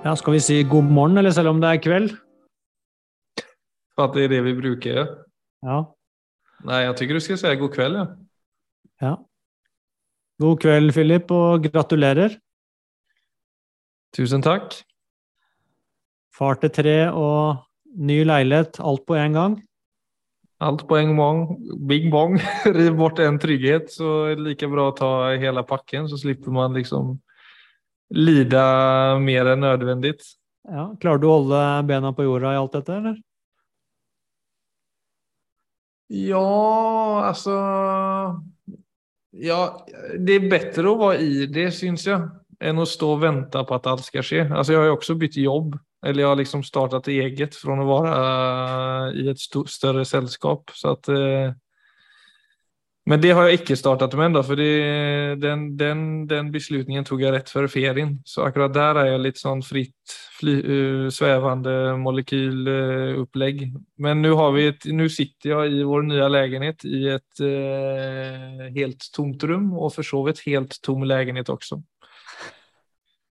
Ja, skal vi si god morgen, eller selv om det er kveld? At det er det vi bruker ja. Ja. Nei, jeg tykker du skal si god kveld, ja. ja. God kveld, Philip, og gratulerer. Tusen takk. Far til tre og ny leilighet, alt på én gang? Alt på en gang. Big bong. Riv bort en trygghet, så er det like bra å ta hele pakken, så slipper man liksom lide mer enn nødvendig. Ja, Klarer du å holde bena på jorda i alt dette, eller? Ja, altså Ja, det er bedre å være i det, syns jeg, enn å stå og vente på at alt skal skje. Altså, jeg har jo også byttet jobb. Eller jeg har liksom startet eget fra å være i et større selskap. Så at eh, men det har jeg ikke startet med ennå, for den, den, den, beslutningen tok jeg rett før ferien. Så akkurat der er jeg litt sånn fritt, fly, uh, svevende molekylopplegg. Men nå sitter jeg i vår nye leilighet i et uh, helt tomt rom, og for så vidt helt tom leilighet også.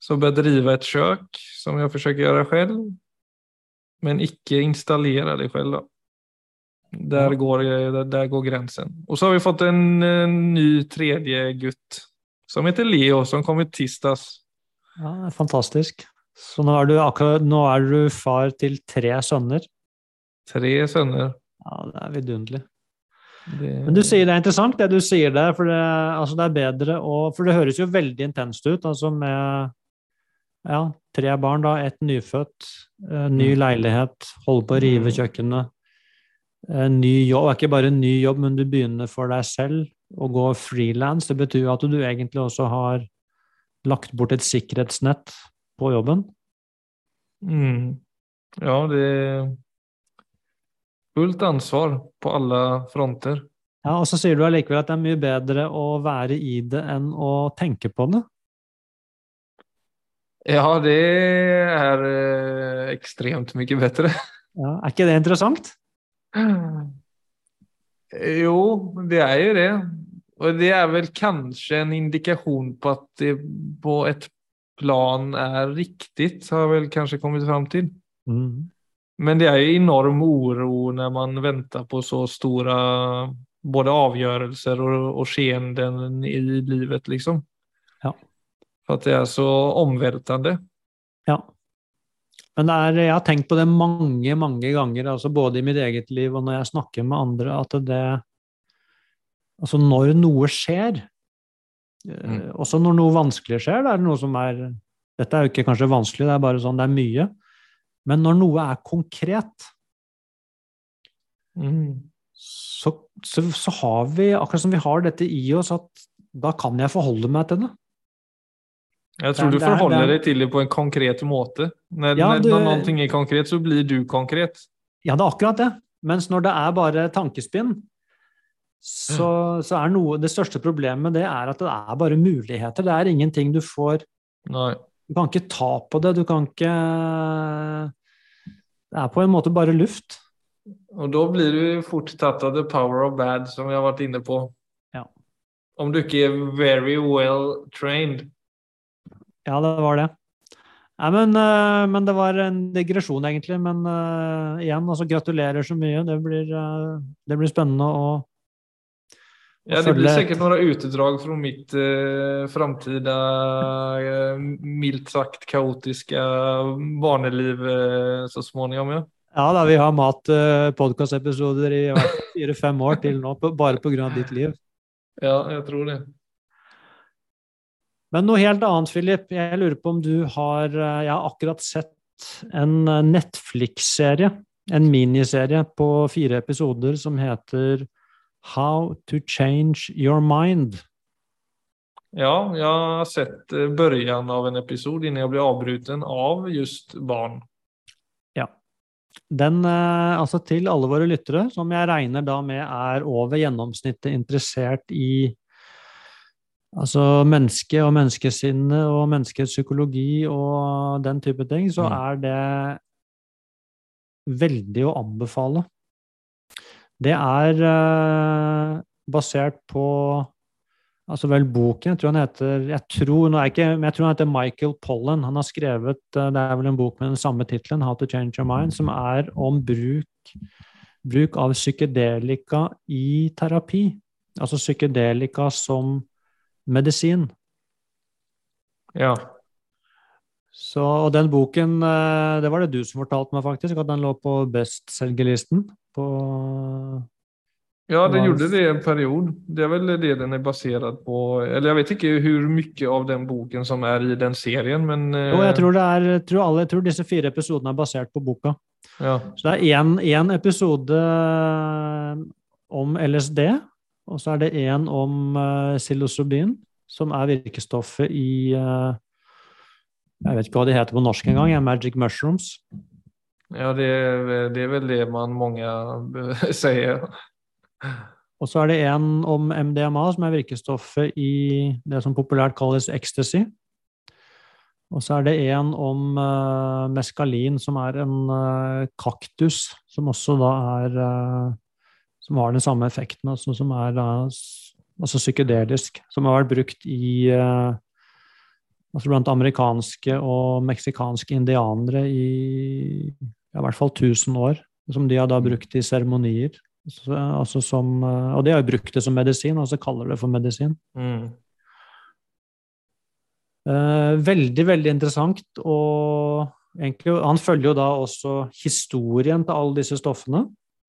Så bør drive et kjøkken, som jeg forsøker å gjøre selv, men ikke installere det selv. da. Der, går, der går grensen. Og så har vi fått en, en ny tredje gutt som heter Leo, som kom i tirsdags. Ja, fantastisk. Så nå er, du akkurat, nå er du far til tre sønner? Tre sønner. Ja, det er vidunderlig. Det... Men du sier det er interessant, det du sier der. For det, altså det er bedre å For det høres jo veldig intenst ut, altså med ja, tre barn, da. Ett nyfødt, ny mm. leilighet, holde på å rive mm. kjøkkenet en ny jobb. Er ikke bare en ny jobb, men du begynner for deg selv å gå frilans. Det betyr at du egentlig også har lagt bort et sikkerhetsnett på jobben. Mm. Ja, det er fullt ansvar på alle fronter. Ja, Og så sier du allikevel at det er mye bedre å være i det enn å tenke på det. Ja, det er eh, ekstremt mye bedre. Ja, Er ikke det interessant? Jo, det er jo det. Og det er vel kanskje en indikasjon på at det på et plan er riktig, har vel kanskje kommet fram til. Mm. Men det er jo enorm uro når man venter på så store både avgjørelser og, og skeenden i livet, liksom. Ja. For at det er så omveltende. Ja. Men er, jeg har tenkt på det mange, mange ganger, altså både i mitt eget liv og når jeg snakker med andre, at det Altså, når noe skjer, eh, mm. også når noe vanskelig skjer, det er noe som er Dette er jo ikke kanskje vanskelig, det er bare sånn det er mye. Men når noe er konkret, mm. så, så, så har vi, akkurat som vi har dette i oss, at da kan jeg forholde meg til det. Jeg tror du forholder deg til det på en konkret måte. Når, ja, du, når noe er konkret, så blir du konkret. Ja, det er akkurat det. Mens når det er bare tankespinn, så, så, er noe Det største problemet det er at det er bare muligheter. Det er ingenting du får Nei. Du kan ikke ta på det. Du kan ikke Det er på en måte bare luft. Og da blir du fort tatt av the power of bad, som vi har vært inne på. Ja. Om du ikke er very well trained. Ja, det var det. Nei, men, uh, men, det var en digresjon, egentlig. Men uh, igjen, altså gratulerer så mye. Det blir, uh, det blir spennende å, å Ja, det blir sikkert noen utdrag fra mitt uh, framtida mildt sagt kaotiske barneliv så småningom, ja. Ja da, vi har mat uh, podkastepisoder i fire-fem år til nå, bare pga. ditt liv. Ja, jeg tror det. Men noe helt annet, Philip. Jeg lurer på om du har eh, Jeg har akkurat sett en eh, Netflix-serie, en miniserie på fire episoder som heter How to Change Your Mind. Ja, jeg har sett begynnelsen av en episode innen jeg ble avbrutt av just barn. Ja. Den, altså til alle våre lyttere, som jeg regner da med er over gjennomsnittet interessert i altså mennesket og menneskesinnet og menneskets psykologi og den type ting, så mm. er det veldig å anbefale. Det er uh, basert på Altså vel boken, jeg tror han heter jeg tror, nå er ikke, jeg tror han heter Michael Pollen. Han har skrevet Det er vel en bok med den samme tittelen, 'How to Change Your Mind', som er om bruk, bruk av psykedelika i terapi. Altså psykedelika som medisin. Ja. Så, og den boken, eh, det var det du som fortalte meg, faktisk, at den lå på bestselgerlisten. På Ja, den gjorde det en period. Det er vel det den er basert på. Eller jeg vet ikke hvor mye av den boken som er i den serien, men eh, Jo, jeg tror, det er, jeg tror, alle, jeg tror disse fire episodene er basert på boka. ja. Så det er én episode om LSD, og så er det én om uh, psilocybin, som er virkestoffet i uh, Jeg vet ikke hva de heter på norsk engang. Ja, Magic mushrooms. ja det, det er vel det man mange eh, sier. Og så er det en om MDMA, som er virkestoffet i det som populært kalles ecstasy. Og så er det en om uh, meskalin, som er en uh, kaktus, som også da er eh, Som har den samme effekten, altså som er da altså psykedelisk. Som har vært brukt i eh, altså blant amerikanske og meksikanske indianere i ja, i hvert fall 1000 år. Som de har da brukt i seremonier. Så, altså som, eh, og de har jo brukt det som medisin, og så kaller det for medisin. Mm. Eh, veldig, veldig interessant. Og egentlig, han følger jo da også historien til alle disse stoffene.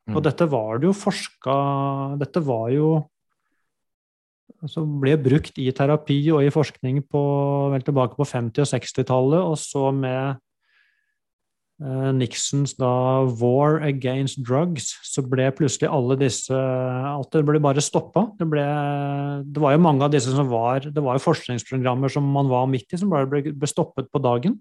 Og Mm. dette var det jo forska Dette var jo altså ble brukt i terapi og i forskning på, vel tilbake på 50- og 60-tallet, og så med eh, Nixons da 'War Against Drugs', så ble plutselig alle disse Alt det ble bare stoppa. Det, det var jo mange av disse som var Det var jo forskningsprogrammer som man var midt i, som bare ble, ble stoppet på dagen.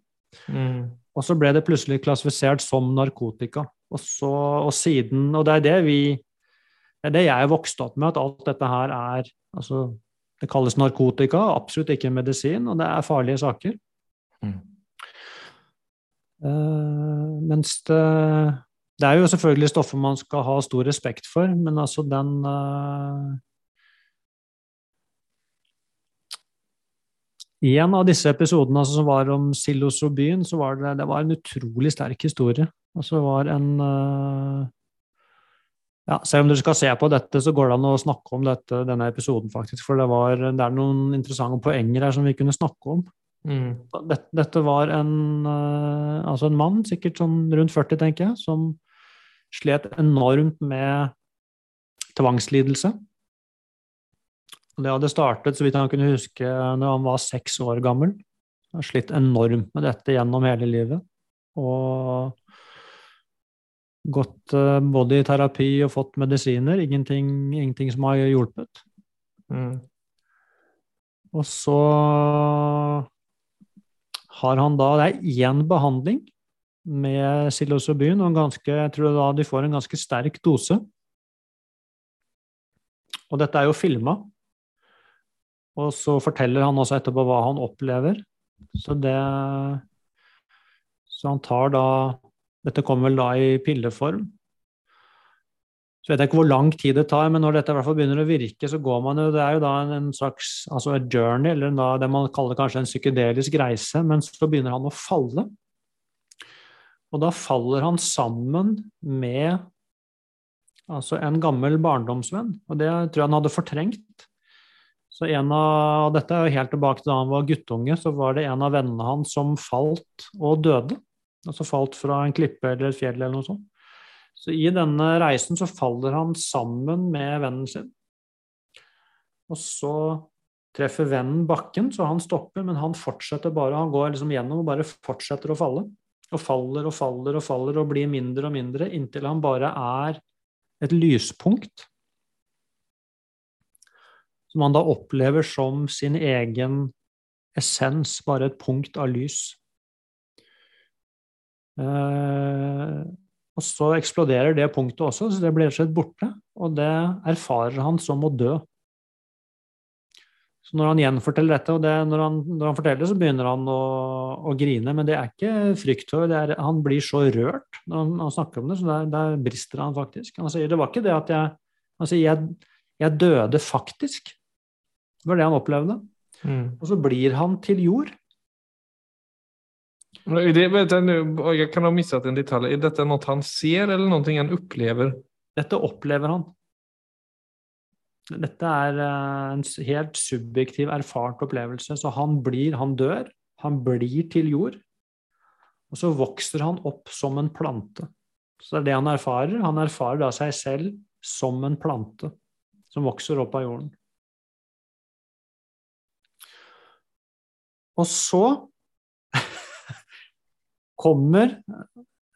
Mm. Og så ble det plutselig klassifisert som narkotika. Og, så, og siden Og det er det vi Det er det jeg vokste opp med, at alt dette her er Altså, det kalles narkotika, absolutt ikke medisin, og det er farlige saker. Mm. Uh, mens det Det er jo selvfølgelig stoffer man skal ha stor respekt for, men altså den eh, en av disse episodene altså, som var om psilocybin, så var det, det var en utrolig sterk historie. Altså det var en uh, ja, Selv om dere skal se på dette, så går det an å snakke om dette, denne episoden, faktisk. For det, var, det er noen interessante poenger her som vi kunne snakke om. Mm. Dette, dette var en, uh, altså en mann, sikkert sånn rundt 40, tenker jeg, som slet enormt med tvangslidelse. Det hadde startet, så vidt han kunne huske, når han var seks år gammel. Han har slitt enormt med dette gjennom hele livet. Og gått eh, både i terapi og fått medisiner. Ingenting, ingenting som har hjulpet. Mm. Og så har han da Det er én behandling med psilocybin, og ganske, jeg tror da de får en ganske sterk dose. Og dette er jo filma. Og så forteller han også etterpå hva han opplever. Så det Så han tar da Dette kommer vel da i pilleform. Så vet jeg ikke hvor lang tid det tar, men når dette i hvert fall begynner å virke, så går man jo Det er jo da en, en slags altså et journey, eller da det man kaller kanskje en psykedelisk reise, men så begynner han å falle. Og da faller han sammen med altså en gammel barndomsvenn, og det tror jeg han hadde fortrengt. Så en av, Dette er jo helt tilbake til da han var guttunge, så var det en av vennene hans som falt og døde. Altså falt fra en klippe eller et fjell eller noe sånt. Så i denne reisen så faller han sammen med vennen sin. Og så treffer vennen bakken, så han stopper, men han fortsetter bare. Han går liksom gjennom og bare fortsetter å falle. Og faller og faller og faller og blir mindre og mindre, inntil han bare er et lyspunkt. Som han da opplever som sin egen essens, bare et punkt av lys. Eh, og så eksploderer det punktet også, så det blir rett slett borte. Og det erfarer han som å dø. Så når han gjenforteller dette, og det, når, han, når han forteller det, så begynner han å, å grine. Men det er ikke er, han blir så rørt når han, han snakker om det, så der, der brister han faktisk. Han sier det var ikke det at jeg sier jeg, jeg døde faktisk. Det var det han opplevde. Mm. Og så blir han til jord. Det, nu, jeg kan ha mistet en detalj. Er dette noe han ser eller noe han opplever? Dette opplever han. Dette er eh, en helt subjektiv, erfart opplevelse. Så han blir, han dør, han blir til jord, og så vokser han opp som en plante. Så det er det han erfarer. Han erfarer da seg selv som en plante som vokser opp av jorden. Og så kommer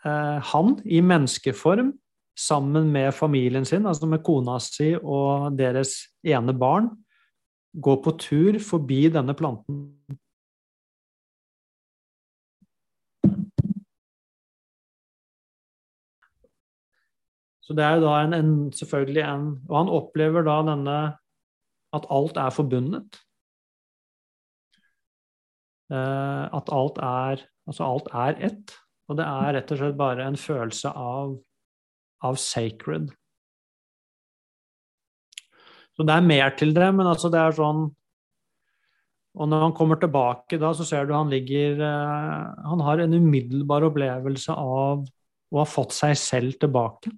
eh, han i menneskeform sammen med familien sin, altså med kona si og deres ene barn, går på tur forbi denne planten. Så det er jo da en, en, selvfølgelig en Og han opplever da denne at alt er forbundet. Eh, at alt er Altså alt er ett. Og det er rett og slett bare en følelse av av sacred. Så det er mer til det, men altså det er sånn Og når han kommer tilbake da, så ser du han ligger eh, Han har en umiddelbar opplevelse av å ha fått seg selv tilbake.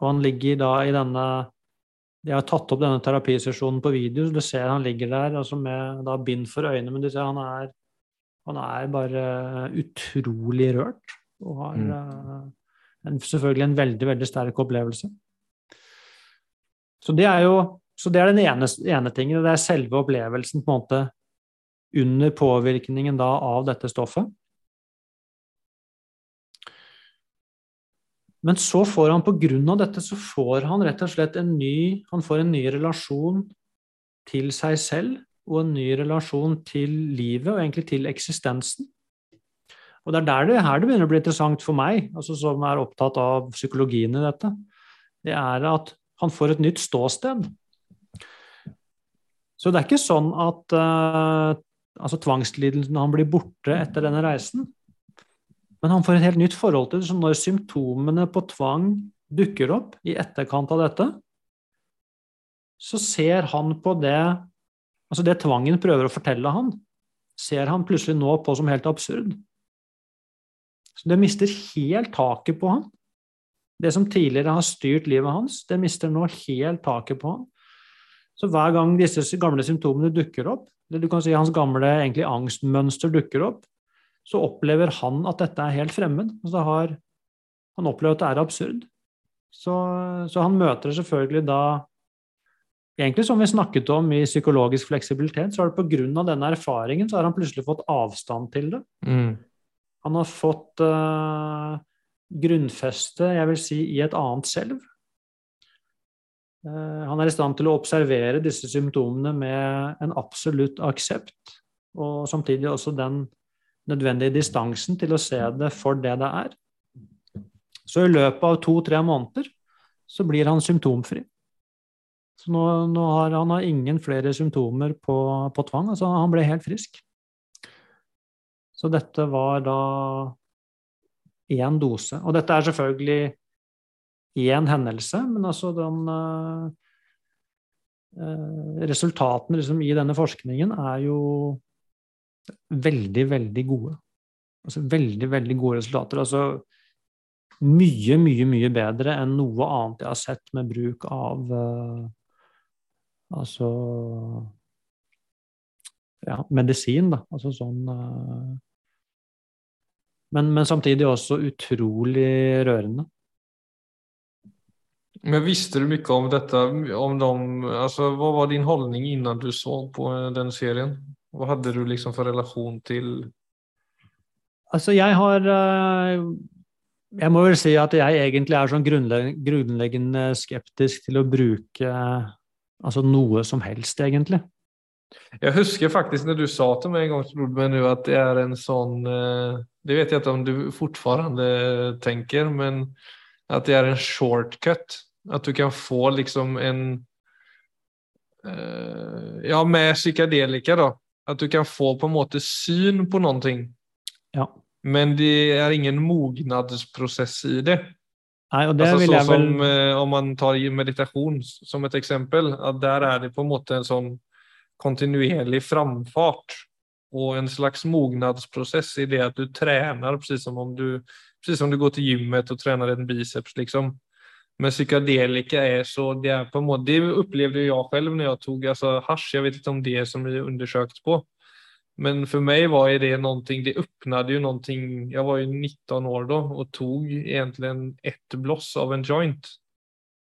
Og han ligger da i denne De har tatt opp denne terapisesjonen på video, så du ser han ligger der altså med da bind for øynene, men du ser han er, han er bare utrolig rørt. Og har Mm. eh, en, selvfølgelig en veldig, veldig sterk opplevelse. Så det er jo så det er den ene, ene tingen. Det er selve opplevelsen på en måte under påvirkningen da av dette stoffet. Men så får han av dette så får han rett og slett en ny, han får en ny relasjon til seg selv og en ny relasjon til livet og egentlig til eksistensen. Og det er der det, her det begynner å bli interessant for meg, altså som er opptatt av psykologien i dette. Det er at han får et nytt ståsted. Så det er ikke sånn at uh, altså tvangslidelsen han blir borte etter denne reisen. Men han får et helt nytt forhold til det. Så når symptomene på tvang dukker opp i etterkant av dette, så ser han på det Altså det tvangen prøver å fortelle han, ser han plutselig nå på som helt absurd. Så det mister helt taket på han. Det som tidligere har styrt livet hans, det mister nå helt taket på han. Så hver gang disse gamle symptomene dukker opp, eller du kan si hans gamle egentlig angstmønster dukker opp, så opplever han at dette er helt fremmed. Altså har, han opplever at det er absurd. Så, så han møter det selvfølgelig da Egentlig som vi snakket om i psykologisk fleksibilitet, så er det av denne erfaringen så har han plutselig fått avstand til det. Mm. Han har fått uh, grunnfeste, jeg vil si, i et annet selv. Uh, han er i stand til å observere disse symptomene med en absolutt aksept, og samtidig også den nødvendige distansen til å se det for det det er. Så i løpet av to-tre måneder så blir han symptomfri. Så nå, nå har han har ingen flere symptomer på, på tvang. altså Han ble helt frisk. Så dette var da én dose. Og dette er selvfølgelig én hendelse, men altså den eh, Resultatene liksom, i denne forskningen er jo veldig, veldig gode. Altså veldig, veldig gode resultater. Altså mye, mye, mye bedre enn noe annet jeg har sett med bruk av uh, Altså ja, medisin, da. Altså sånn uh, men, men, samtidig også utrolig rørende. Men visste du mye om dette? Om dem, altså, hva var din holdning innan du så på den serien? Hva hadde du liksom for relasjon til Altså, jeg har Jeg må vel si at jeg egentlig er sånn grunnleggende skeptisk til å bruke altså noe som helst, egentlig. Jeg husker faktisk når du sa til meg en gang men nu, at det er en sånn Det vet jeg ikke om du fortfarande tenker, men at det er en shortcut. At du kan få liksom en Ja, med psykedelika, da. At du kan få på en måte syn på noe. Ja. Men det er ingen mognadsprosess i det. Nei, og det Altså, vil jeg vel som, eh, om man tar meditasjon som et eksempel, at der er det på en måte en sånn kontinuerlig framfart og en slags mognadsprosess i det at du trener, precis som om du, precis som du går til gymmet og trener en biceps liksom. Men psykedelika är så, det är på en måte, det upplevde jag själv när jag tog alltså hasch, jag vet inte om det är som vi undersökt på. Men för mig var det någonting, det öppnade ju någonting, jag var ju 19 år då och tog egentligen ett bloss av en joint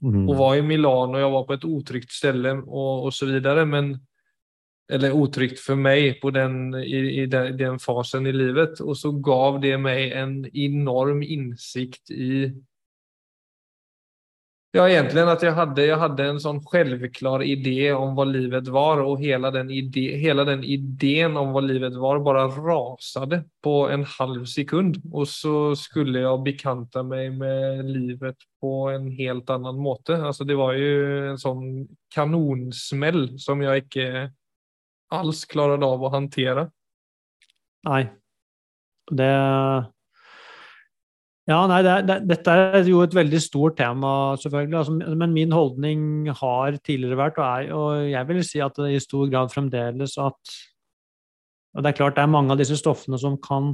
Mm. och var i Milano, jag var på ett otryggt ställe och, och så vidare. Men, eller otryggt för mig på den, i, i den, den fasen i livet. Och så gav det mig en enorm insikt i Ja, egentligen att jag hade, jag hade en sån självklar idé om vad livet var och hela den, idé, hela den idén om vad livet var bara rasade på en halv sekund. Och så skulle jag bekanta mig med livet på en helt annan måte. Alltså det var ju en sån kanonsmäll som jag inte alls klarade av att hantera. Nei. Det Ja, nei, det, det, dette er jo et veldig stort tema, selvfølgelig. Altså, men min holdning har tidligere vært, og, er, og jeg vil si at det i stor grad fremdeles at og Det er klart det er mange av disse stoffene som kan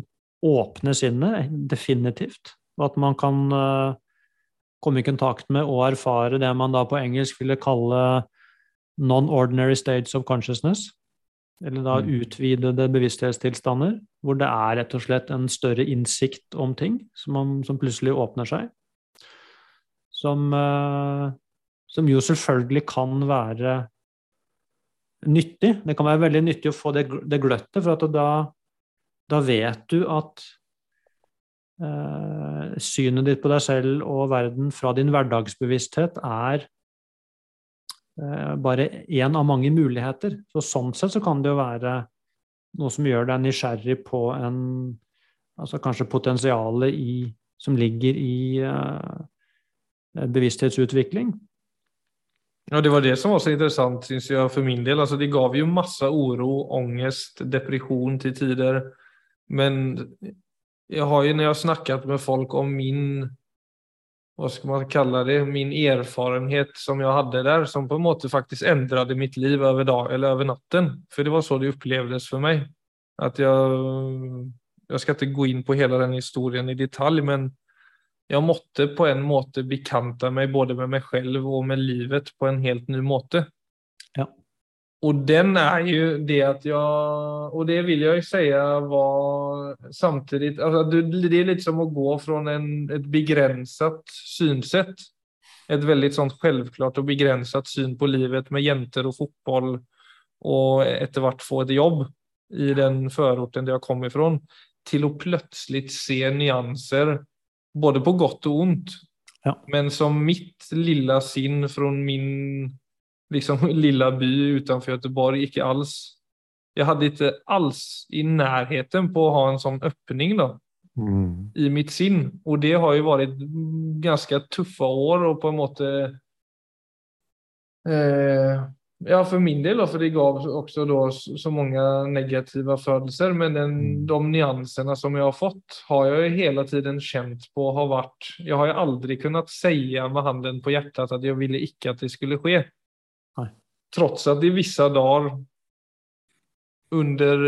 åpne sinnet, definitivt. Og at man kan uh, komme i kontakt med og erfare det man da på engelsk ville kalle non-ordinary states of consciousness eller da Mm. utvidede bevissthetstilstander, hvor det er rett og slett en større innsikt om ting som, som plutselig åpner seg. Som, eh, som jo selvfølgelig kan være nyttig. Det kan være veldig nyttig å få det, det gløttet, for da, da vet du at eh, synet ditt på deg selv og verden fra din hverdagsbevissthet er bare én av mange muligheter. Så sånn sett så kan det jo være noe som gjør deg nysgjerrig på en Altså kanskje potensialet i som ligger i uh, bevissthetsutvikling. Ja, det var det som var så interessant synes jeg, for min del. Altså, det gav jo masse oro, ångest, depresjon til tider. Men jeg har jo, når jeg har snakket med folk om min, vad skal man kalla det, min erfarenhet som jeg hadde der, som på en måte faktisk endret mitt liv over, dag eller over natten. For det var så det opplevdes for meg. At jeg, jeg skal ikke gå inn på hele den historien i detalj, men jeg måtte på en måte bekanta meg både med meg selv og med livet på en helt ny måte. Og den er jo det at jeg Og det vil jeg jo si var samtidig altså, det- er litt som å gå fra en, et begrenset synsett, et veldig sånt selvklart og begrenset syn på livet med jenter og fotball, og etter hvert få et jobb i den förorten jeg kom ifrån, til å plutselig se nyanser både på godt og ondt. Ja. Men som mitt lilla sinn fra min liksom, lilla by utenfor Göteborg ikke alls Jeg hadde ikke alls i nærheten på å ha en sånn åpning Mm. i mitt sinn. Og det har jo vært ganske tuffa år og på en måte eh, Ja, for min del, for det gav også da så mange negative følelser. Men den, de nyansene som jeg har fått, har jeg jo hele tiden kjent på har vært Jeg har jo aldri kunnet si med hånden på hjertet at jeg ville ikke at det skulle skje. Trots at det visse dager under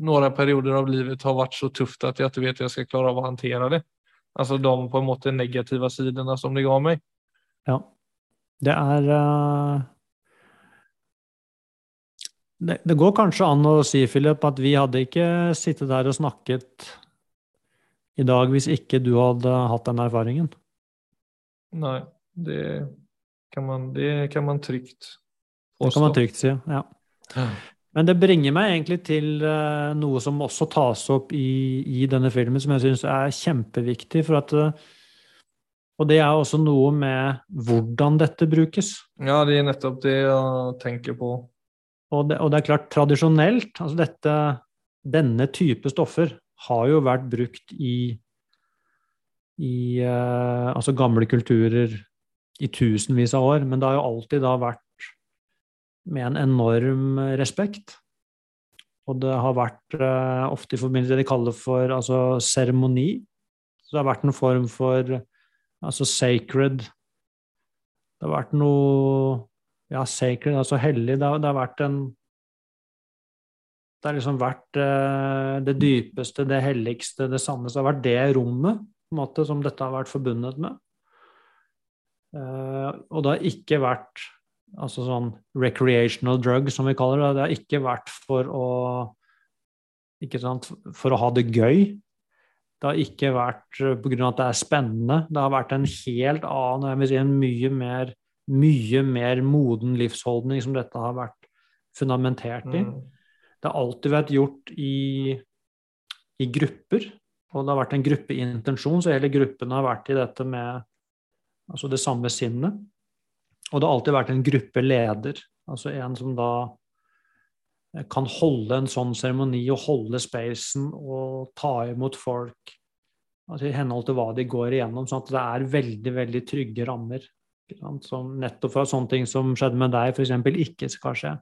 några noen perioder av livet har vært så tufft at jeg ikke vet hur jeg skal klare av å hantera det. Altså de på en måte negative sidene som det ga meg. Ja. Det er uh... det, det går kanskje an å si, Philip, at vi hadde ikke sittet der og snakket i dag hvis ikke du hadde hatt den erfaringen. Nei, det kan man, det kan man trygt Det kan man trygt si. ja. Men det bringer meg egentlig til eh, noe som også tas opp i, i denne filmen, som jeg syns er kjempeviktig. for at eh, Og det er også noe med hvordan dette brukes. Ja, det er nettopp det jeg tenker på. Og det, og det er klart, tradisjonelt, altså dette, denne type stoffer har jo vært brukt i, i eh, altså gamle kulturer i tusenvis av år, men det har jo alltid da vært med en enorm respekt. Og det har vært uh, ofte i forbindelse med det de kaller for altså, seremoni. Så det har vært en form for Altså sacred. Det har vært noe Ja, sacred, altså hellig. Det har, det har vært en Det har liksom vært uh, det dypeste, det helligste, det sanneste. Det har vært det rommet på en måte, som dette har vært forbundet med. Uh, og det har ikke vært altså sånn recreational drug, som vi kaller det. Det har ikke vært for å ikke sant, for å ha det gøy. Det har ikke vært eh, pga. at det er spennende. Det har vært en helt annen, jeg vil si en mye mer, mye mer moden livsholdning som dette har vært fundamentert i. Mm. Det har alltid vært gjort i, i, grupper, og det har vært en gruppeintensjon, så hele gruppen har vært i dette med altså det samme sinnet. Og det har alltid vært en gruppeleder, altså en som da kan holde en sånn seremoni og holde spacen og ta imot folk altså i henhold til hva de går igjennom, sånn at det er veldig veldig trygge rammer. Som nettopp for at sånne ting som skjedde med deg, f.eks., ikke skal skje.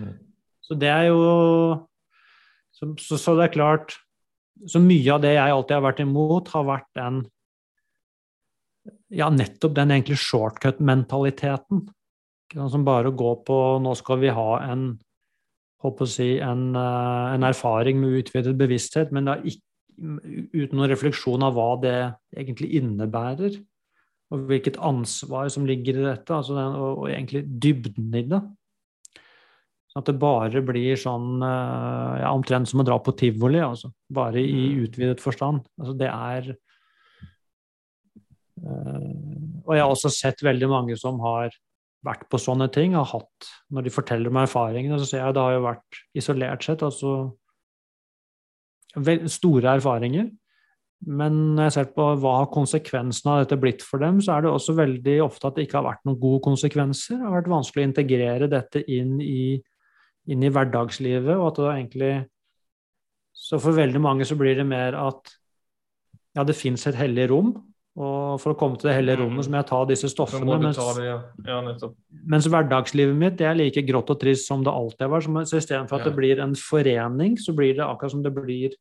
Mm. Så det er jo så, så, så, det er klart Så mye av det jeg alltid har vært imot, har vært den Ja, nettopp den egentlig shortcut-mentaliteten. Som bare å gå på Nå skal vi ha en håper å si, en, eh, en, erfaring med utvidet bevissthet, men ikke, uten noen refleksjon av hva det egentlig innebærer. Og hvilket ansvar som ligger i dette, altså den, og, og, egentlig dybden i det. Sånn at det bare blir sånn eh, ja, omtrent som å dra på tivoli, altså. Bare i mm. utvidet forstand. Altså det er Og jeg har også sett veldig mange som har vært på sånne ting, har hatt Når de forteller om erfaringene, så ser jeg at det har jo vært isolert sett altså store erfaringer. Men når jeg ser på hva har konsekvensene av dette blitt for dem, så er det også veldig ofte at det ikke har vært noen gode konsekvenser. Det har vært vanskelig å integrere dette inn i, inn i hverdagslivet, og at det egentlig Så for veldig mange så blir det mer at ja, det fins et hellig rom, og for å komme til det hele rommet så må jeg ta disse stoffene. Mens, det, ja. Ja, mens, hverdagslivet mitt det er like grått og trist som det alltid vært. Så istedenfor at ja. det blir en forening, så blir det akkurat som det blir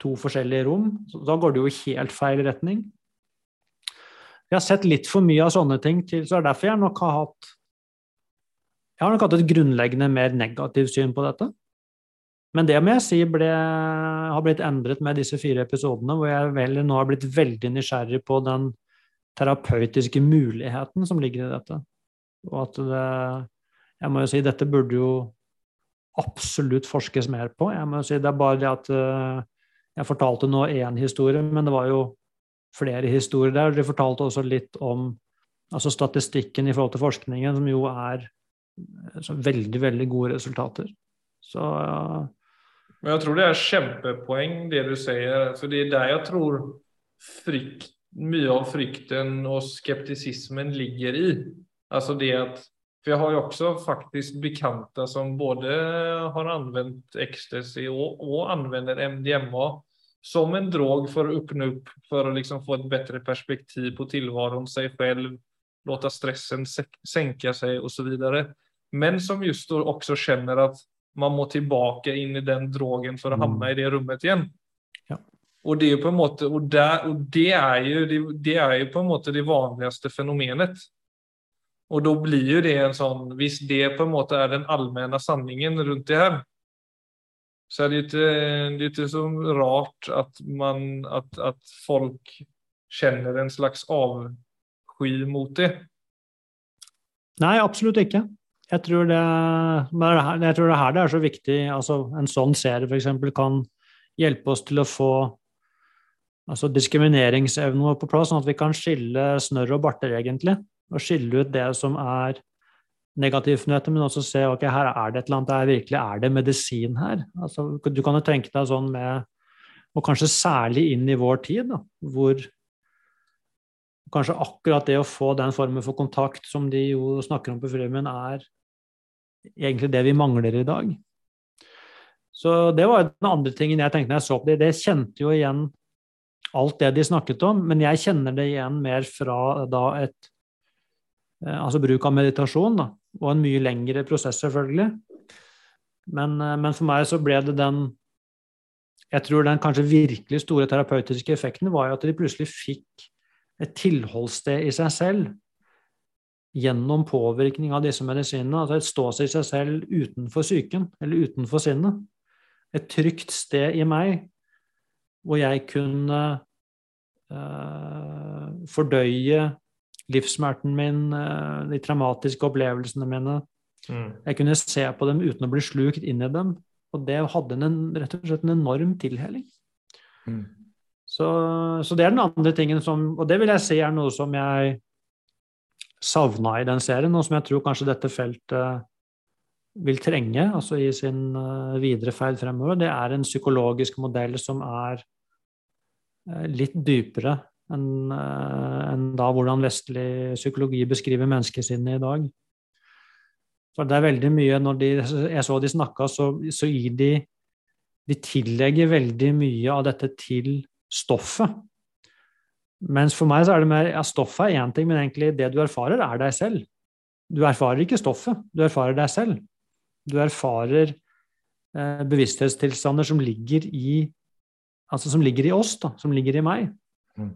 to forskjellige rom. Så da går det jo i helt feil retning. Jeg har sett litt for mye av sånne ting, til, så det er derfor jeg nok har hatt Jeg har nok hatt et grunnleggende mer negativt syn på dette. Men det må jeg si ble, har blitt endret med disse fire episodene, hvor jeg vel nå har blitt veldig nysgjerrig på den terapeutiske muligheten som ligger i dette. Og at det Jeg må jo si, dette burde jo absolutt forskes mer på. Jeg må jo si, Det er bare det at eh, jeg fortalte nå én historie, men det var jo flere historier der. De fortalte også litt om altså statistikken i forhold til forskningen, som jo er eh, veldig, veldig gode resultater. Så men jeg tror det er kjempepoeng, det du sier. For det er der jeg tror frykt, mye av frykten og skeptisismen ligger i. Altså det at For jeg har jo også faktisk bekjente som både har anvendt ecstasy og, og anvender MDMA som en drog for å åpne opp, for å liksom få et bedre perspektiv på tilværelsen, seg selv, låte stressen senke seg osv. Men som just også kjenner at man må tilbake inn i den drogen for å mm. havne i det rommet igjen. Ja. Og det er på en måte, og, der, og det, er jo, det, det, er jo på en måte det vanligste fenomenet. Og da blir jo det en sånn Hvis det på en måte er den allmenne sanningen rundt det her, så er det er ikke så rart at, man, at, at folk kjenner en slags avsky mot det. Nei, absolutt ikke. Jeg tror, det, jeg tror det her det er så viktig altså En sånn serie f.eks. kan hjelpe oss til å få altså diskrimineringsevnen på plass, sånn at vi kan skille snørr og barter, egentlig. Og skille ut det som er negativt med dette, men også se ok, her er det et eller annet, er virkelig er det medisin her. Altså, du kan jo tenke deg sånn med Og kanskje særlig inn i vår tid, da, hvor kanskje akkurat det å få den formen for kontakt som de jo snakker om på filmen, er egentlig det vi mangler i dag. Så det var den andre tingen jeg tenkte når jeg så på det. Det kjente jo igjen alt det de snakket om, men jeg kjenner det igjen mer fra da et eh, Altså bruk av meditasjon, da, og en mye lengre prosess, selvfølgelig. Men, eh, men, for meg så ble det den Jeg tror den kanskje virkelig store terapeutiske effekten var jo at de plutselig fikk et tilholdssted i seg selv gjennom påvirkning av disse medisinene. Altså et ståsted i seg selv utenfor psyken, eller utenfor sinnet. Et trygt sted i meg hvor jeg kunne uh, fordøye livssmerten min, uh, de traumatiske opplevelsene mine. Mm. Jeg kunne se på dem uten å bli slukt inn i dem. Og det hadde en, rett og slett en enorm tilheling. Mm. Så, så, det er den andre tingen som Og det vil jeg si er noe som jeg savna i den serien, og som jeg tror kanskje dette feltet vil trenge altså i sin uh, videre ferd fremover. Det er en psykologisk modell som er uh, litt dypere enn uh, en da hvordan vestlig psykologi beskriver menneskesinnet i dag. For det er veldig mye Når de, jeg så de snakka, så, så gir de De tillegger veldig mye av dette til stoffet. Mens for meg så er det mer ja, stoffet er én ting, men egentlig det du erfarer, er deg selv. Du erfarer ikke stoffet, du erfarer deg selv. Du erfarer eh, bevissthetstilstander som ligger i altså som ligger i oss, da, som ligger i meg. Mm.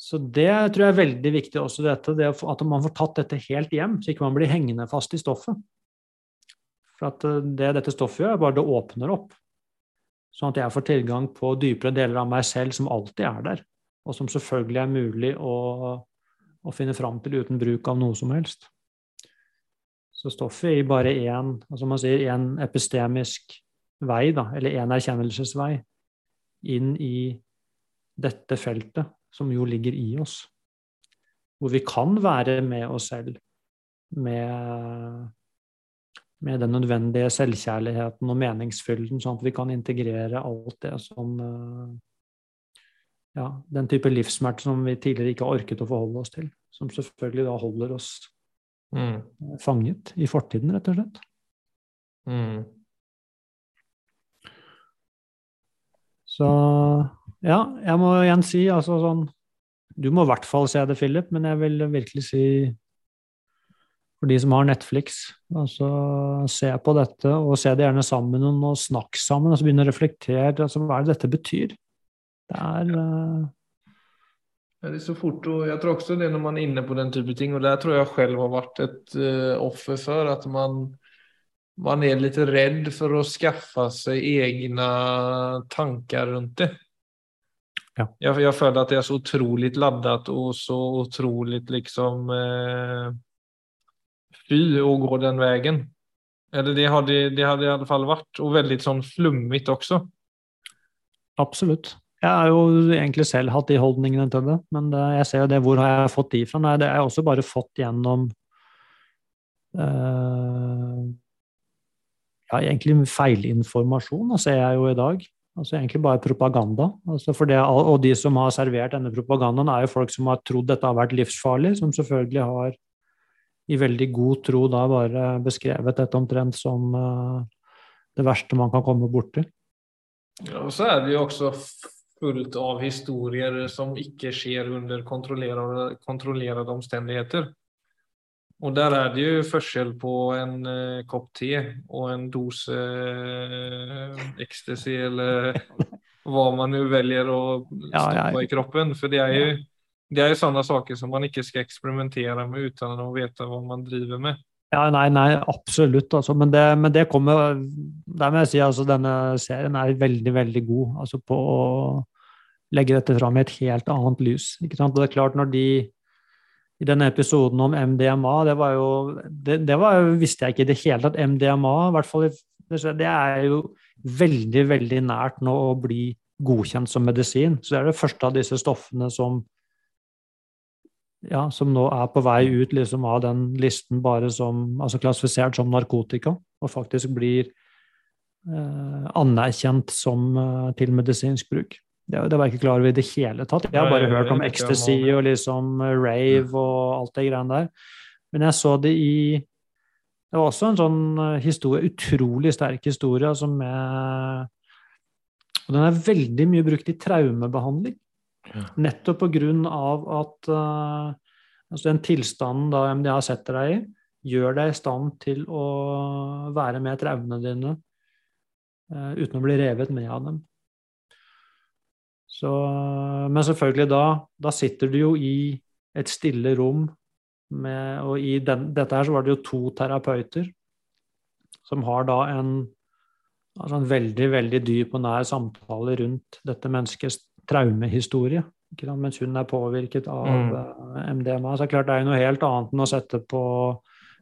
Så det tror jeg er veldig viktig også, dette, det at man får tatt dette helt hjem, så ikke man blir hengende fast i stoffet. For at eh, det dette stoffet gjør, er bare det åpner opp. Sånn at jeg får tilgang på dypere deler av meg selv som alltid er der og som selvfølgelig er mulig å, å finne fram til uten bruk av noe som helst. Så stoffet gir bare én altså man sier, en epistemisk vei, da, eller én erkjennelsesvei, inn i dette feltet, som jo ligger i oss. Hvor vi kan være med oss selv, med, med den nødvendige selvkjærligheten og meningsfylden, sånn at vi kan integrere alt det som ja, den type livssmerte som vi tidligere ikke har orket å forholde oss til. Som selvfølgelig da holder oss mm. fanget i fortiden, rett og slett. Mm. Så ja, jeg må igjen si altså sånn Du må i hvert fall se det, Philip, men jeg vil virkelig si for de som har Netflix, altså se på dette og se det gjerne sammen og snakk sammen. altså Begynne å reflektere. altså Hva er det dette betyr? Det er uh... Ja, det er så fort og jeg tror også det når man er inne på den type ting, og der tror jeg selv har vært et uh, offer for at man, man er litt redd for å skaffe seg egne tanker rundt det. Ja. Jeg, jeg føler at det er så utrolig ladet og så utrolig liksom eh, fy å gå den veien. Eller det hadde, det hadde i alle fall vært, og veldig sånn flummete også. Absolutt. Jeg har jo egentlig selv hatt de holdningene til det, men det, jeg ser jo det. Hvor har jeg fått de fra? Nei, det har jeg også bare fått gjennom uh, Ja, egentlig feilinformasjon, ser jeg jo i dag. Altså egentlig bare propaganda. Altså det, og de som har servert denne propagandaen, er jo folk som har trodd dette har vært livsfarlig, som selvfølgelig har i veldig god tro da bare beskrevet dette omtrent som uh, det verste man kan komme borti. Og så er det jo også fullt av historier som ikke skjer under kontrollerede, kontrollerede omstendigheter. Og der er det jo forskjell på en uh, kopp te og en dose uh, ecstasy, eller hva man nå velger å stoppe i kroppen. For det er jo det er jo sånne saker som man ikke skal eksperimentere med uten å vite hva man driver med. Ja, nei, nei, absolutt. Altså. Men, det, men, det, kommer Der må jeg si altså denne serien er veldig, veldig god altså, på legge dette fram i et helt annet lys. Ikke sant? Og det er klart, når de i denne episoden om MDMA, det var jo Det, det var, visste jeg ikke i det hele tatt. MDMA, hvert fall det er jo veldig, veldig nært nå å bli godkjent som medisin. Så det er det første av disse stoffene som ja, som nå er på vei ut liksom, av den listen bare som altså klassifisert som narkotika, og faktisk blir eh, anerkjent som eh, til medisinsk bruk. Det, det, var jeg ikke klar over i det hele tatt. Jeg har bare Nei, hørt om ecstasy og liksom eh, rave og alt det greiene der. Men jeg så det i Det var også en sånn eh, historie, utrolig sterk historie, altså med Og den er veldig mye brukt i traumebehandling. Ja. Nettopp på grunn av at uh, altså den tilstanden da MDA setter deg i, gjør deg i stand til å være med traumene dine uh, uten å bli revet med av dem. Så, men selvfølgelig da, da sitter du jo i et stille rom med, og i den, dette her så var det jo to terapeuter som har da en, altså en veldig, veldig dyp og nær samtale rundt dette menneskets traumehistorie. Mens hun er påvirket av mm. Eh, MDMA. Så det er klart det er noe helt annet enn å sette på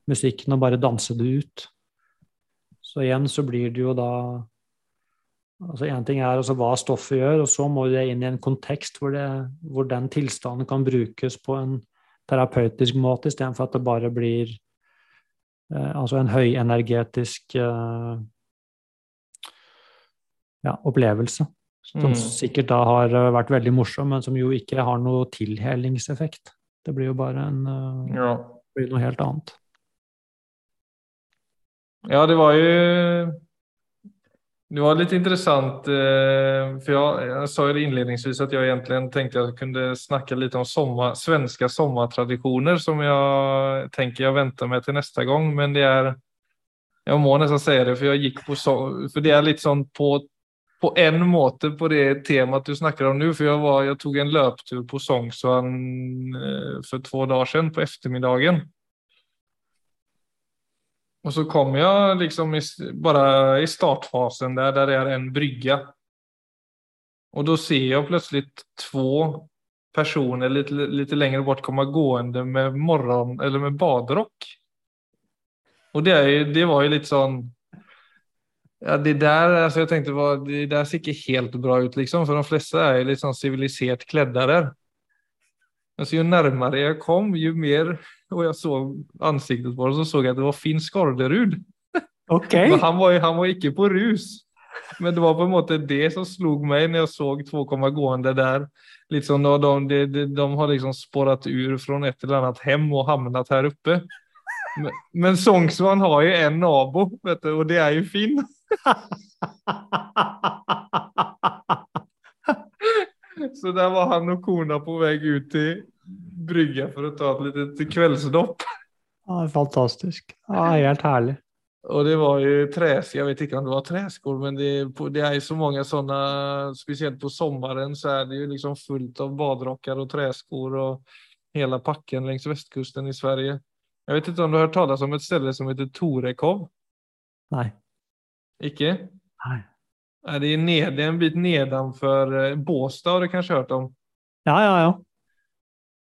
musikken og bare danse det ut. Så igjen så blir det jo da altså Én ting er altså hva stoffet gjør, og så må det inn i en kontekst hvor, det, hvor den tilstanden kan brukes på en terapeutisk måte, istedenfor at det bare blir eh, altså en høyenergetisk eh, ja, opplevelse. Som mm. sikkert da har eh, vært veldig morsom, men som jo ikke har noe tilhelingseffekt. Det blir jo bare en, eh, ja. noe helt annet. Ja, det var ju det var litt interessant, for jeg, jeg sa jo inledningsvis at jeg egentlig tänkte att jag kunde snacka lite om sommer, svenske sommartraditioner som jeg tenker jeg venter med til neste gang. Men det er Jeg må nesten si det, for jeg gikk på, för det er litt sånn på, på en måte på det temaet du snakker om nu. for jeg, var, jag tog en løptur på Sognsvann for to två siden på eftermiddagen. Och så kom jag liksom i, bara i startfasen där det är en brygga. Och då ser jag plötsligt två personer lite, lite längre bort komma gående med morgon eller med badrock. Och det, det var ju lite sånn Ja, det der altså jeg tenkte det der ser ikke helt bra ut liksom, For de flesta är liksom civiliserat klädda där. så ju närmare jag kom, ju mer och jag såg ansiktet på honom så såg jag att det var Finn Skarderud. Okay. han var han var ikke på rus. Men det var på en måte det som slog meg når jeg såg to komma gående der. Liksom de, de, de, de har liksom sporet ur från et eller annet hem og hamnat her oppe. Men, men Sångsvan har jo en nabo vet du, og det er jo Finn. Så der var han og kona på vei ut til brygga for å ta et lite kveldsdopp. Ja, fantastisk. Ja, helt herlig. Og det var jo träs, jeg vet ikke om det var träskor, men det, det er jo så mange sånne, spesielt på sommeren så er det jo liksom fullt av badrockar og träskor og hele pakken längs västkusten i Sverige. Jeg vet ikke om du har hørt talas om et sted som heter Torekov? Nei. Ikke? Icke? Nej. Det är, ned, det är en bit nedanför eh, Båstad har du kanskje hørt om? Ja, ja, ja.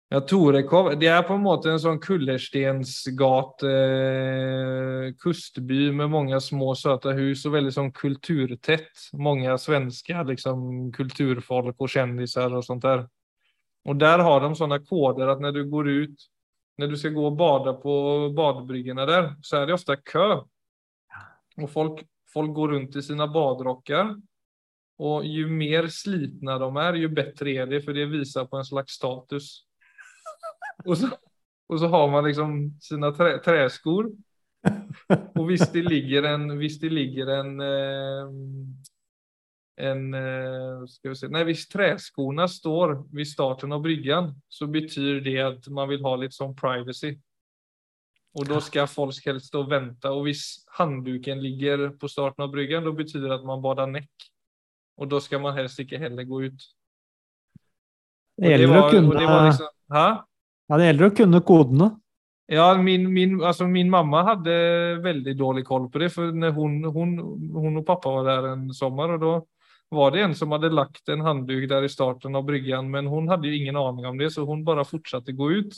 Ja, Torekov. Det er på en måte en sånn kullerstensgat eh, kustby med mange små søte hus og veldig sånn kulturtett. Mange svenske liksom, kulturfolk og kjendiser og sånt der. Og der har de sånne koder at når du går ut, Når du skal gå og bada på badebryggene der, så er det ofte kø. Og folk Folk går rundt i sina badrockar. Och ju mer slitna de är, ju bättre är det, för det visar på en slags status. Och så, och så har man liksom sina trä, träskor. Och visst det ligger en, visst det ligger en, eh, en, eh, ska vi se, nej visst träskorna står vid starten av bryggan så betyder det att man vill ha lite som privacy. Och då ska folk helst stå og vänta och hvis handduken ligger på starten av bryggan då betyder det att man badar näck. Och då ska man helst ikke heller gå ut. Det gäller å kunne, Det var liksom. Ja, det gjelder å kunne kodene. Ja, min, min, altså min mamma hadde veldig dårlig koll på det For hun, hun, hun, hon och pappa var der en sommer, og da var det en som hadde lagt en handduk der i starten av bryggen, men hun hadde jo ingen aning om det så hun bare fortsatte å gå ut.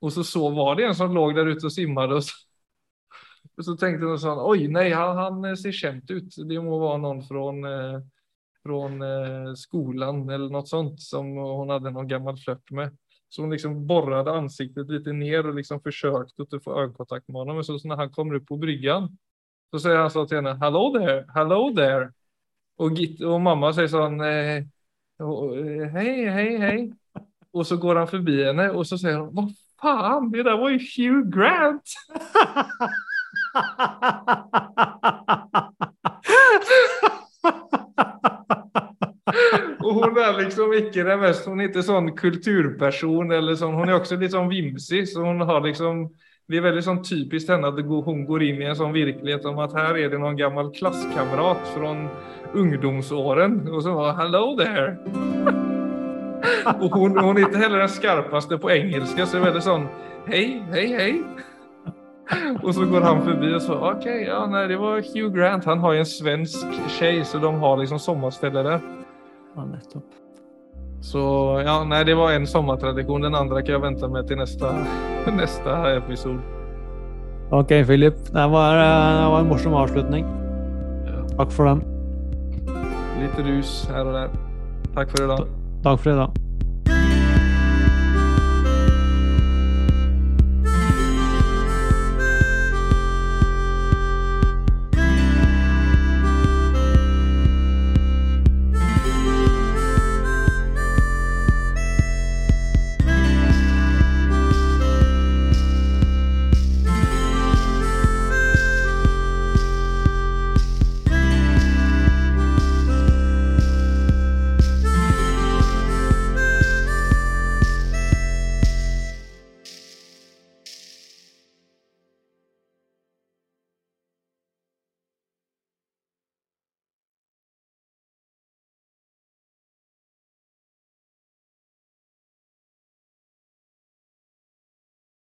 Och så, så var det en som låg där ute och simmade. Och så, och så tänkte hon sånn oj nej, han, han ser kjent ut. Det må være noen fra eh, från eh, eller noe sånt som hun hadde noen gammel flört med. Så hun liksom borrade ansiktet litt ned og liksom försökte att få ögonkontakt med honom. Men så, när han kommer ut på bryggan så säger han så till henne, hello there, hello there. Og, Git, og mamma sier sånn, hei, hei, hei. hej. Och så går han forbi henne og så sier hun, vad fan, det der var jo Hugh Grant. Og hun er liksom ikke det mest, Hun er ikke sånn kulturperson eller sånn. Hun er også litt sånn vimsig så hun har liksom det er veldig sånn typisk henne at hun går inn i en sånn virkelighet om at her er det noen gammel klasskamrat fra ungdomsåren. Og så var hello there. og hun, hon, er ikke heller den skarpeste på engelska så det er veldig sånn hej, hej, hej. og så går han forbi og så OK, ja, nej det var Hugh Grant. Han har jo en svensk tjej, så de har liksom sommarställe där. Ja, nettopp. Så ja, nej det var en sommartradition. Den andre kan jeg vente med til neste, episod. episode. Ok, Philip. Det var, eh, det var en morsom avslutning. Ja. Takk for den. Litt rus her og der. Takk for i dag. Takk for i dag.